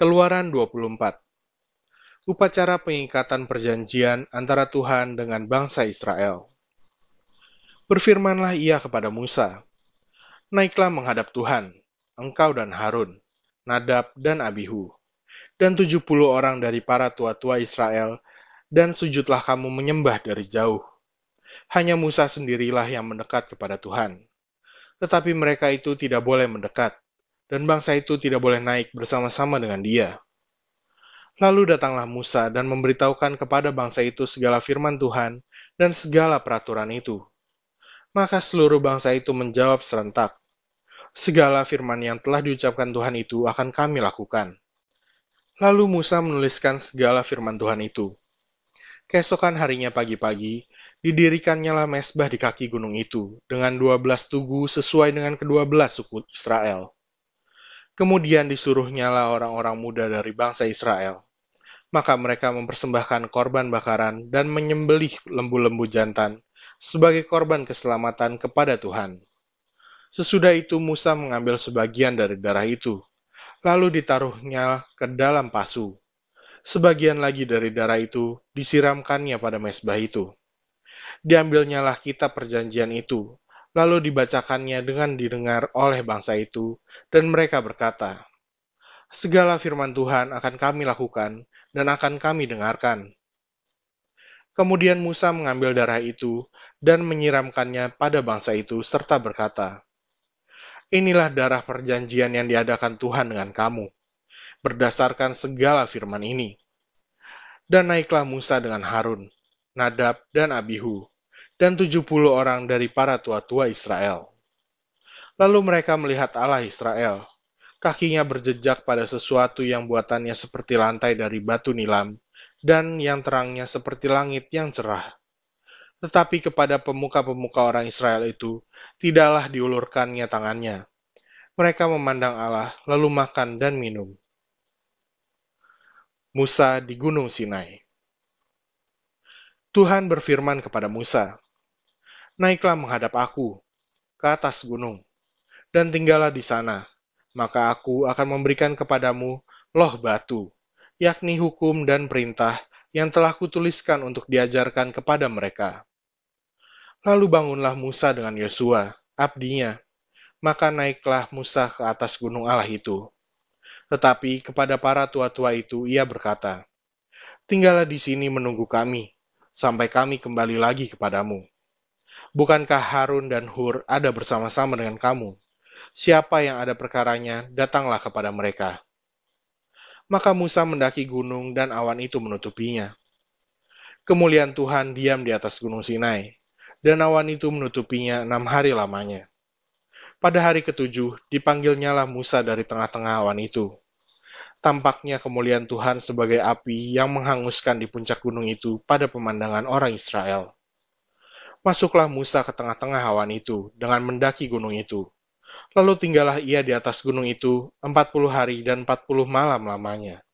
Keluaran 24 Upacara pengikatan perjanjian antara Tuhan dengan bangsa Israel. Berfirmanlah ia kepada Musa, Naiklah menghadap Tuhan, engkau dan Harun, Nadab dan Abihu, dan tujuh puluh orang dari para tua-tua Israel, dan sujudlah kamu menyembah dari jauh. Hanya Musa sendirilah yang mendekat kepada Tuhan. Tetapi mereka itu tidak boleh mendekat, dan bangsa itu tidak boleh naik bersama-sama dengan dia. Lalu datanglah Musa dan memberitahukan kepada bangsa itu segala firman Tuhan dan segala peraturan itu. Maka seluruh bangsa itu menjawab serentak, Segala firman yang telah diucapkan Tuhan itu akan kami lakukan. Lalu Musa menuliskan segala firman Tuhan itu. Keesokan harinya pagi-pagi, didirikannya lah mesbah di kaki gunung itu, dengan dua belas tugu sesuai dengan kedua belas suku Israel. Kemudian disuruhnya lah orang-orang muda dari bangsa Israel. Maka mereka mempersembahkan korban bakaran dan menyembelih lembu-lembu jantan sebagai korban keselamatan kepada Tuhan. Sesudah itu Musa mengambil sebagian dari darah itu, lalu ditaruhnya ke dalam pasu. Sebagian lagi dari darah itu disiramkannya pada mesbah itu. Diambilnyalah kitab perjanjian itu, Lalu dibacakannya dengan didengar oleh bangsa itu, dan mereka berkata, Segala firman Tuhan akan kami lakukan, dan akan kami dengarkan. Kemudian Musa mengambil darah itu dan menyiramkannya pada bangsa itu, serta berkata, Inilah darah perjanjian yang diadakan Tuhan dengan kamu, berdasarkan segala firman ini. Dan naiklah Musa dengan Harun, Nadab, dan Abihu, dan tujuh puluh orang dari para tua-tua Israel. Lalu mereka melihat Allah Israel. Kakinya berjejak pada sesuatu yang buatannya seperti lantai dari batu nilam, dan yang terangnya seperti langit yang cerah. Tetapi kepada pemuka-pemuka orang Israel itu, tidaklah diulurkannya tangannya. Mereka memandang Allah, lalu makan dan minum. Musa di Gunung Sinai Tuhan berfirman kepada Musa, naiklah menghadap aku ke atas gunung, dan tinggallah di sana. Maka aku akan memberikan kepadamu loh batu, yakni hukum dan perintah yang telah kutuliskan untuk diajarkan kepada mereka. Lalu bangunlah Musa dengan Yosua, abdinya. Maka naiklah Musa ke atas gunung Allah itu. Tetapi kepada para tua-tua itu ia berkata, Tinggallah di sini menunggu kami, sampai kami kembali lagi kepadamu. Bukankah Harun dan Hur ada bersama-sama dengan kamu? Siapa yang ada perkaranya, datanglah kepada mereka. Maka Musa mendaki gunung dan awan itu menutupinya. Kemuliaan Tuhan diam di atas gunung Sinai, dan awan itu menutupinya enam hari lamanya. Pada hari ketujuh, dipanggilnyalah Musa dari tengah-tengah awan itu. Tampaknya kemuliaan Tuhan sebagai api yang menghanguskan di puncak gunung itu pada pemandangan orang Israel. Masuklah Musa ke tengah-tengah awan itu dengan mendaki gunung itu. Lalu tinggallah ia di atas gunung itu empat puluh hari dan empat puluh malam lamanya.